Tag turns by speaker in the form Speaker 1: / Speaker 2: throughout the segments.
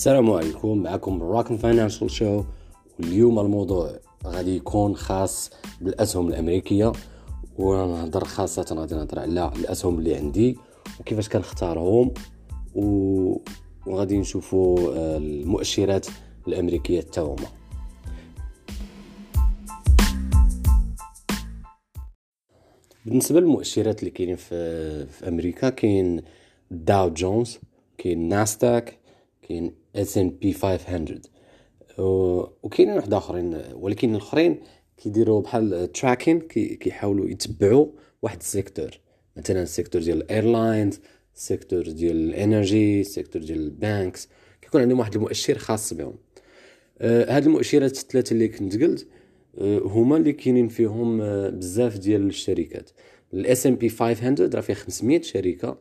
Speaker 1: السلام عليكم معكم راكن فاينانشال شو واليوم الموضوع غادي يكون خاص بالأسهم الأمريكية ونهضر خاصة غادي نهضر على الأسهم اللي عندي وكيفاش كنختارهم و... وغادي نشوفوا آه، المؤشرات الأمريكية حتى هما. بالنسبة للمؤشرات اللي كاينين في, في أمريكا كاين Dow Jones كاين ناستاك كاين S&P 500 وكاينين واحد آخرين ولكن الآخرين كيديروا بحال tracking كيحاولوا يتبعوا واحد ال sector. مثلا ال sector ديال ال airlines ال sector ديال ال energy ال sector ديال ال banks كيكون عندهم واحد المؤشر خاص بهم. آه هاد المؤشرات الثلاثة اللي كنت قلت آه هما اللي كاينين فيهم آه بزاف ديال الشركات. ال S&P 500 راه فيها 500 شركة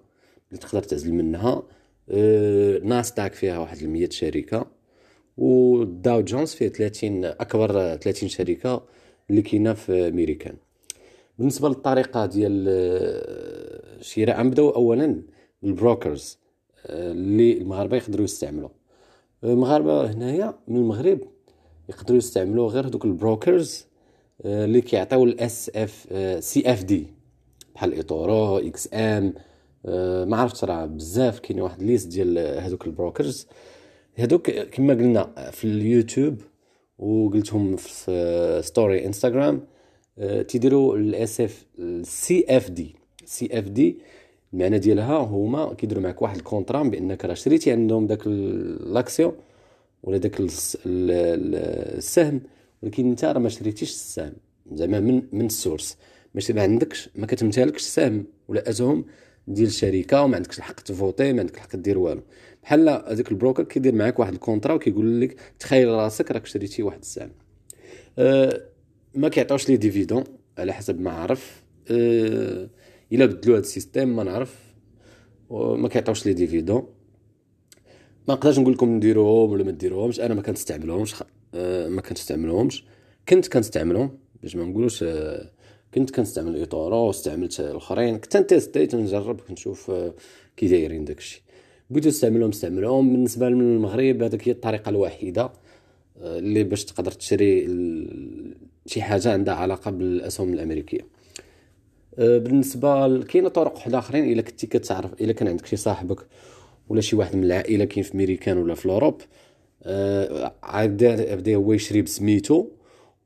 Speaker 1: اللي تقدر تعزل منها. آه، ناستاك فيها واحد المية شركة و Dow Jones فيه 30 أكبر 30 شركة اللي كاينة في ميريكان بالنسبة للطريقة ديال الشراء آه، غنبداو اولا بال brokers آه، اللي المغاربة يقدروا يستعملوا. المغاربة هنايا من المغرب يقدروا يستعملوا غير هذوك ال brokers اللي كيعطيو ال CF CFD بحال eToro XM ما عرفتش راه بزاف كاين واحد liste ديال هذوك ال brokers. هذوك كما قلنا في اليوتيوب وقلتهم في story انستغرام آه، تيديروا الاس اف سي اف دي سي اف دي المعنى ديالها هما كيديروا معك واحد ال contrat بأنك راه شريتي عندهم داك l'action ولا داك السهم ولكن انت راه ما شريتيش السهم. زعما من من ال source ماشي ما عندكش ما كتمتلكش السهم ولا اسهم ديال الشركة وما عندكش الحق ت voter ما عندك الحق دير والو. بحال هذاك ال broker كيدير معاك واحد ال contrat وكيقول لك تخيل راسك راك شريتي واحد السهم. أه ما كيعطيوش les dividendes على حسب ما عرف أه إلا بدلوا هذا ال système ما نعرف. وما كيعطيوش les dividendes. ما نقدرش نقول لكم نديروهم ولا ما نديروهمش. أنا ما كنستعملهمش أه ما كنستعملهمش. كنت كنستعملهم باش ما نقولوش أه كنت كنستعمل eToro واستعملت الآخرين. كنت ن tester نجرب كنشوف آه، كي دايرين داكشي بغيت نستعملهم نستعملهم. بالنسبة للمغرب هذيك هي الطريقة الوحيدة آه، اللي باش تقدر تشري شي حاجة عندها علاقة بالأسهم الأمريكية. آه، بالنسبة كاينة طرق واحدة آخرين. إلا كنتي كتعرف إلا كان عندك شي صاحبك ولا شي واحد من العائلة كاين في ميريكان ولا في الأوروب عاد بدا هو يشري بسميتو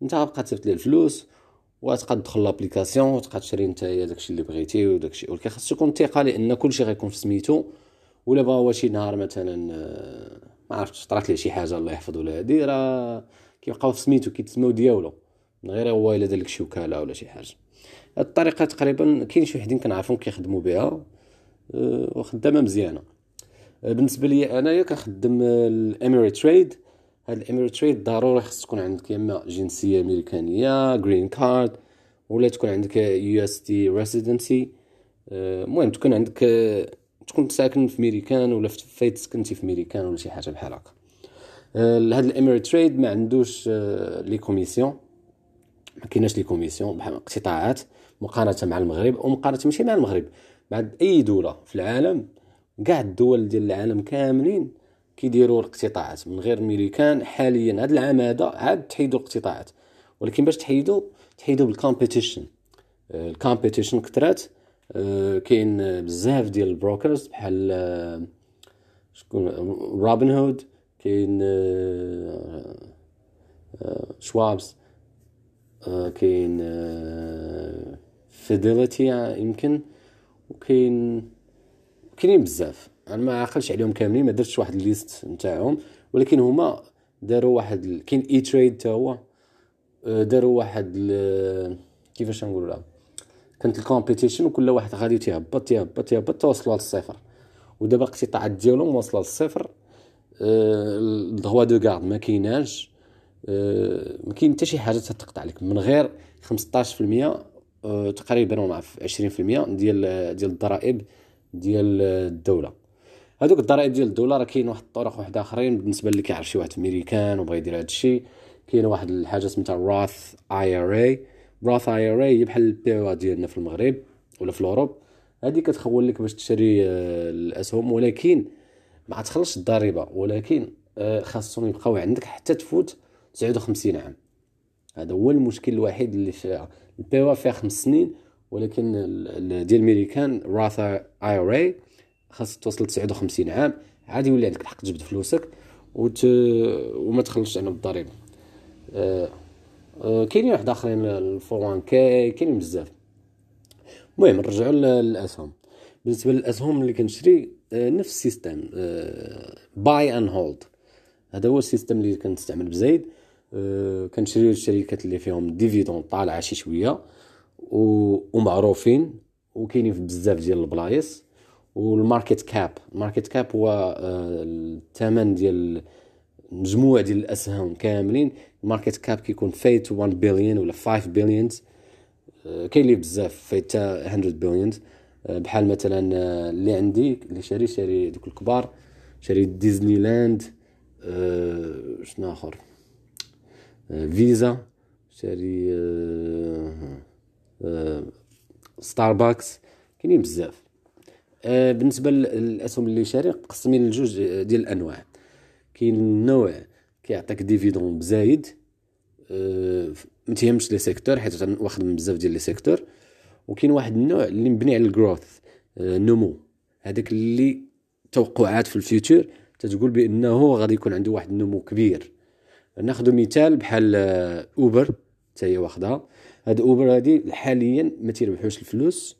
Speaker 1: انت غتبقى تصيفط ليه الفلوس. وتقد تدخل l'application وتقد تشري نتايا داكشي اللي بغيتي وداكشي. ولكن خاص تكون ثقه لأن كلشي غيكون في سميتو ولا بغا هو شي نهار مثلا آه، ما عرفتش طرات ليه شي حاجة الله يحفظ ولا هادي راه كيبقاو في سميتو كيتسماو ديالو. من غير هو إلا دار شي وكالة ولا شي حاجة. هاد الطريقة تقريبا كاين شي وحدين كنعرفهم كيخدموا بها آه، وخدامة مزيانة. آه، بالنسبة لي أنايا كنخدم ال Ameritrade هاد ال Ameritrade ضروري خص تكون عندك يا اما جنسية أمريكانية green card ولا تكون عندك US residency المهم تكون عندك تكون ساكن في ميريكان ولا فايت سكنتي في ميريكان ولا شي حاجة بحال هكا. هذا Ameritrade ما عندوش les commissions. ما كايناش les commissions بحال اقتطاعات مقارنة مع المغرب ومقارنه ماشي مع المغرب مع أي دولة في العالم كاع الدول ديال العالم كاملين كيديروا الاقتطاعات من غير ميريكان حاليا. هذا العام هذا عاد تحيدوا الاقتطاعات ولكن باش تحيدوا تحيدوا بال competition ال competition كثرات. آه، كاين بزاف ديال ال brokers بحال آه، شكون روبن هود كاين شوابس آه، كاين Fidelity يمكن وكاين كاينين بزاف. أنا ما عاقلش عليهم كاملين ما درتش واحد ال liste نتاعهم ولكن هما داروا واحد كاين E-Trade حتى هو داروا واحد كيفاش نقولوا لها؟ كانت ال competition وكل واحد غادي تيهبط تيهبط تيهبط توصلوا للصفر ودابا الاقتطاعات ديالهم واصله للصفر ال droits de garde ما كايناش. أه ما كاين حتى شي حاجة تتقطع لك من غير 15% أه تقريبا نعرف 20% ديال ديال الضرائب ديال الدولة. هذوك الضرائب ديال الدولة راه كاين واحد الطرق واحد آخرين بالنسبة اللي كيعرف شي واحد في ميريكان وبغى يدير هذا الشيء كاينة واحد الحاجة سميتها راث اي ار اي راث اي ار اي هي بحال ال PEA ديالنا في المغرب ولا في ال Europe. هذه كتخول لك باش تشري آه، الأسهم. ولكن ما تخلصش الضريبة. ولكن خاصهم يبقاو عندك حتى تفوت 59 عام. هذا هو المشكل الوحيد اللي في ال PEA فيها خمس سنين. ولكن ديال الميريكان Roth IRA خاص توصل 59 عام عادي يولي عندك الحق تجبد فلوسك وت... وما تخلصش على الضريبة. أه... أه... كاينين واحد آخرين الفوان كي كاينين بزاف. المهم نرجعوا للأسهم. بالنسبة للأسهم اللي كنشري أه... نفس ال system buy and hold هذا هو ال system اللي كنستعمل بزايد. كنشري الشركات اللي فيهم dividende طالعة شي شوية و... ومعروفين وكاينين في بزاف ديال البلايص. وال market cap ال market cap هو آه، الثمن ديال مجموع ديال الأسهم كاملين. ال market cap كيكون فايت 1 بليون ولا 5 billions آه، كاين اللي بزاف فايت 100 billions آه، بحال مثلا اللي عندي اللي شاري شاري دوك الكبار. شاري ديزني لاند شنو آخر؟ فيزا شاري ستاربكس كاينين بزاف. آه، بالنسبة للأسهم اللي شاري مقسمين لجوج ديال الأنواع. كاين النوع كيعطيك dividende بزايد أه ما تيهمش les secteurs حيت واخد من بزاف ديال les secteurs. وكاين واحد النوع اللي مبني على ال growth النمو هذاك اللي توقعات في ال future تتقول بأنه غادي يكون عنده واحد النمو كبير. ناخذ مثال بحال Uber حتى هي واخدها. هاد Uber هادي حاليا ما تيربحوش الفلوس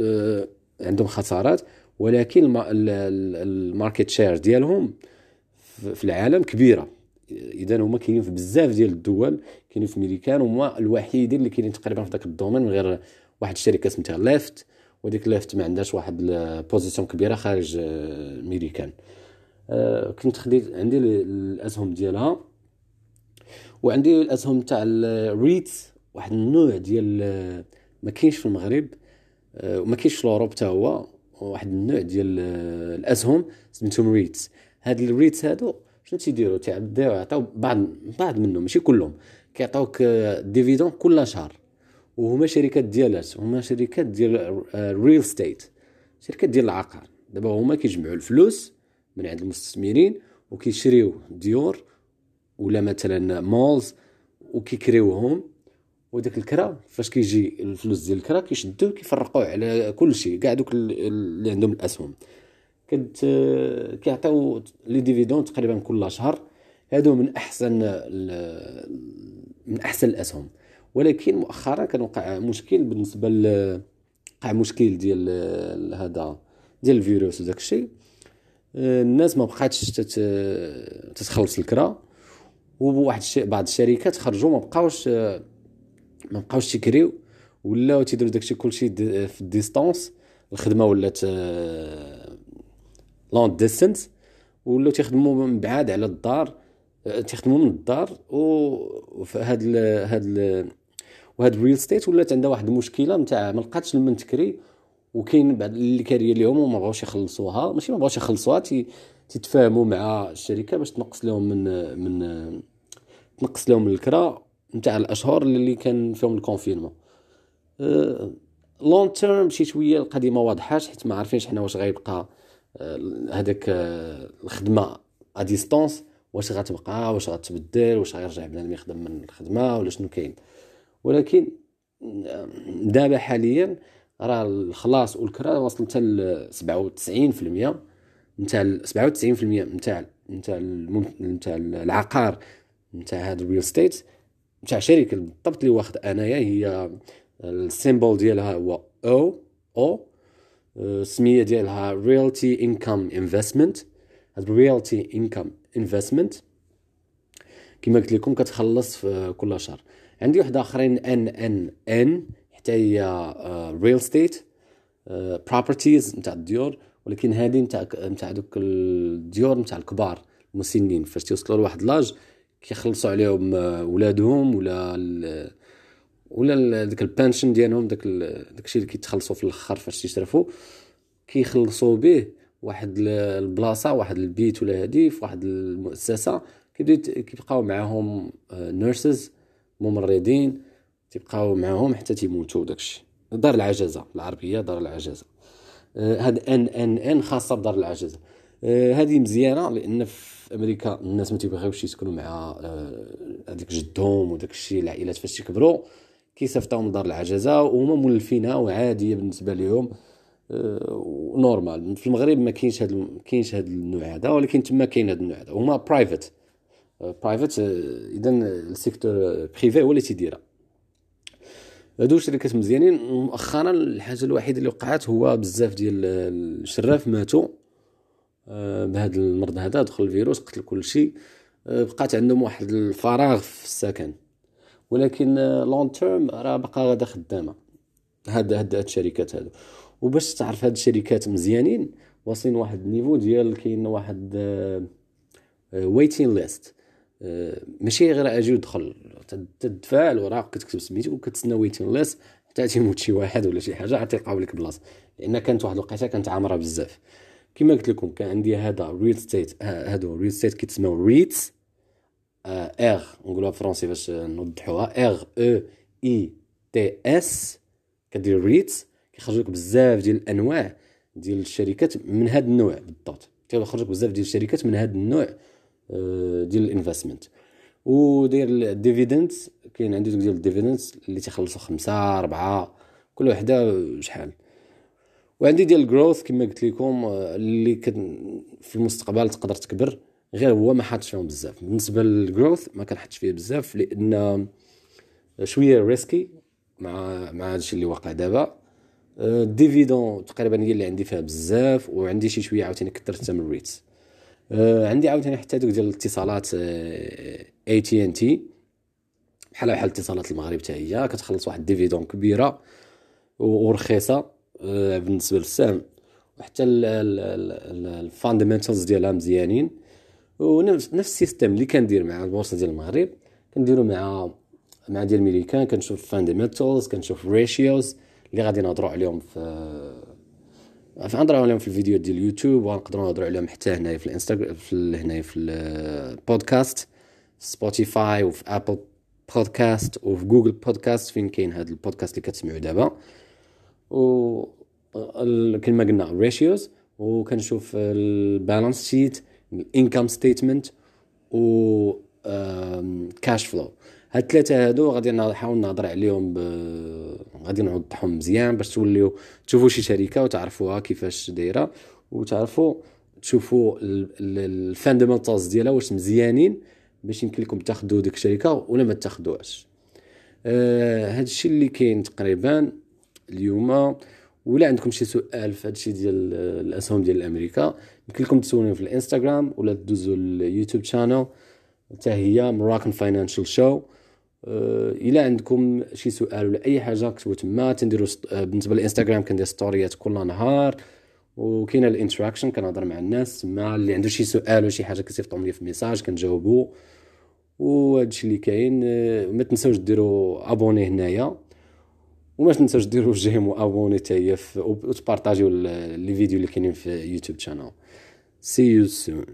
Speaker 1: أه عندهم خسارات ولكن ال market share ديالهم في العالم كبيرة. اذا هما كاينين في بزاف ديال الدول كاينين في ميريكان هما الوحيدين اللي كاينين تقريبا في ذاك ال domaine من غير واحد الشركة سميتها Lyft وديك Lyft ما عندهاش واحد ال position كبيرة خارج آه، ميريكان آه، كنت خديت عندي الأسهم ديالها. وعندي الأسهم تاع ال REIT واحد النوع ديال آه، ما كاينش في المغرب. وما كاينش في Europe حتى هو واحد النوع ديال آه، الاسهم سميتهم REITs هاد ال REITs هادو شنو تيديروا تيعطيو يعطيو بعض بعض منهم ماشي كلهم. كيعطيوك dividende كل شهر. وهما شركات ديالات هما شركات ديال real estate شركات ديال العقار. دابا هما كيجمعوا الفلوس من عند المستثمرين وكيشريو ديور ولا مثلا malls وكيكريوهم. وداك الكرا فاش كيجي الفلوس ديال الكرا كيشدوه كيفرقوه على كل شيء كاع دوك اللي عندهم الأسهم. كت كيعطيو les dividendes تقريبا كل شهر. هادو من أحسن من أحسن الأسهم. ولكن مؤخرا كان وقع مشكل بالنسبة ل وقع مشكل ديال هذا ديال الفيروس وداك الشيء. الناس ما بقاتش تتخلص الكرا. وواحد الشيء بعض الشركات خرجوا ما بقاوش ما بقاوش تيكريو ولاو تيديروا داكشي كلشي في ال distance الخدمة ولات long distance ولاو تيخدموا من بعاد على الدار آه، تيخدموا من الدار وفهاد ال هاد ال وهاد ال real estate ولات عندها واحد المشكلة نتاع ما لقاتش لمن تكري وكاين بعض اللي كاريه ليهم وما بغاوش يخلصوها. ماشي ما بغاوش يخلصوها تيتفاهموا مع الشركة باش تنقص لهم من من تنقص لهم الكرا. نتاع الأشهر اللي كان فيهم ال confinement. long terme شي شوية القضية ما واضحاش حيت ما عارفينش حنا واش غيبقى هذاك الخدمة à distance واش غتبقى واش غتبدل واش غيرجع بنادم يخدم من الخدمة ولا شنو كاين. ولكن دابا حاليا راه الخلاص والكرا وصل حتى ل 97% نتاع 97% نتاع نتاع نتاع العقار نتاع هاد ال real estate نتاع شركة بالضبط اللي واخد أنايا هي ال symbol ديالها هو أو أو السمية ديالها Realty Income investment هاد Realty Income investment كما قلت لكم كتخلص في كل شهر. عندي واحد آخرين ان ان ان حتى هي real estate properties نتاع الديور ولكن هذه نتاع نتاع دوك الديور نتاع الكبار المسنين. فاش توصلوا لواحد l'âge كيخلصوا عليهم آه، ولادهم ولا ولا داك ال pension ديالهم داك داكشي اللي كيتخلصوا في الآخر فاش تيشرفوا كيخلصوا به واحد البلاصة واحد البيت ولا هادي في واحد المؤسسة كيبداو كيبقاو معاهم nurses آه، ممرضين تيبقاو معاهم حتى تيموتوا داكشي دار العجزة العربية دار العجزة. آه، هاد ان ان ان خاصة بدار العجزة. هذه مزيانة لأن في في أمريكا الناس ما تيبغيوش يسكنوا مع آه، هذيك جدهم وداك الشيء العائلات فاش تيكبروا كيصيفطوهم لدار العجزة وهما مولفينها وعاديه بالنسبة لهم normal في المغرب ما كاينش هذا ما كاينش هذا النوع هذا ولكن تما كاين هذا النوع هذا. هما private private اذا ال secteur privé هو اللي تيديرها. هادو شركات مزيانين. مؤخرا الحاجة الوحيدة اللي وقعت هو بزاف ديال الشراف ماتوا. آه، بهذا المرض هذا دخل الفيروس قتل كل شيء. آه، بقات عندهم واحد الفراغ في السكن. ولكن long آه، term راه باقا غادا خدامة. هاد هاد الشركات هادو. وباش تعرف هاد الشركات مزيانين واصلين واحد ال niveau ديال كاين واحد waiting list ماشي غير أجي ودخل. تدفع الوراق كتكتب سميتك وكتسنى waiting list حتى تيموت شي واحد ولا شي حاجة عاد تلقاو لك بلاصة. لأن كانت واحد الوقيتة كانت عامرة بزاف. كما قلت لكم كان عندي هذا real estate هادو real estate كيتسموا REITs R نقولوها français باش نوضحوها R E I T S كدير REITs كيخرج لك بزاف ديال الأنواع ديال الشركات من هذا النوع بالضبط. كيخرج لك بزاف ديال الشركات من هذا النوع آه، ديال ال investment. وداير ال dividend كاين عندي ديال ال dividend اللي تيخلصوا خمسة أربعة كل وحدة شحال. وعندي ديال ال growth كما قلت لكم آه، اللي في المستقبل تقدر تكبر غير هو ما حاطش فيهم بزاف. بالنسبة لل growth ما كنحطش فيه بزاف لأن شوية risky مع مع هادشي اللي واقع دابا. ال dividende تقريبا هي اللي عندي فيها بزاف وعندي شي شوية عاوتاني كثرت من ال REITs آه، عندي عاوتاني حتى دوك ديال الاتصالات اي تي ان تي بحال بحال اتصالات المغرب حتى هي كتخلص واحد dividende كبيرة ورخيصة. آه، بالنسبة للسهم. وحتى ال fundamentals ديالها مزيانين. ونفس نفس ال system اللي كندير مع البورصة ديال المغرب كنديرو مع مع ديال الميريكان كنشوف fundamentals كنشوف ratios اللي غادي نهضروا عليهم في غنهضروا عليهم في الفيديو ديال اليوتيوب ونقدروا نهضروا عليهم حتى هنايا في الانستغرام في هنايا في البودكاست سبوتيفاي وفي ابل بودكاست وفي جوجل بودكاست فين كاين هذا البودكاست اللي كتسمعوا دابا. و كما قلنا ratios وكنشوف ال balance sheet ال income statement و cash flow هاد الثلاثه هادو غادي نحاول نهضر عليهم ب... غادي نوضحهم مزيان باش توليو تشوفوا شي شركة وتعرفوها كيفاش دايرة وتعرفوا تشوفوا ال fundamentals ديالها واش مزيانين باش يمكن لكم تاخذوا ديك الشركة ولا ما تاخذوهاش آه هذا الشيء اللي كاين تقريبا. اليوم. ولا عندكم شي سؤال في هادشي ديال الأسهم ديال أمريكا يمكن لكم تسولوني في الإنستغرام ولا تدوزوا ال YouTube channel حتى هي Moroccan Financial Show إلا عندكم شي سؤال ولا أي حاجة كتبوا تما تنديروا آه، بالنسبة للإنستغرام كندير ستوريات كل نهار. وكاينة ال interaction كنهضر مع الناس تما. اللي عنده شي سؤال ولا شي حاجة كيصيفطهم لي في message كنجاوبو. وهادشي اللي كاين آه، ما تنساوش ديروا abonner هنايا. وما تنساوش ديروا j'aime و abonner حتى هي وتبارطاجيو لي فيديو اللي كاينين في YouTube channel سي يو سون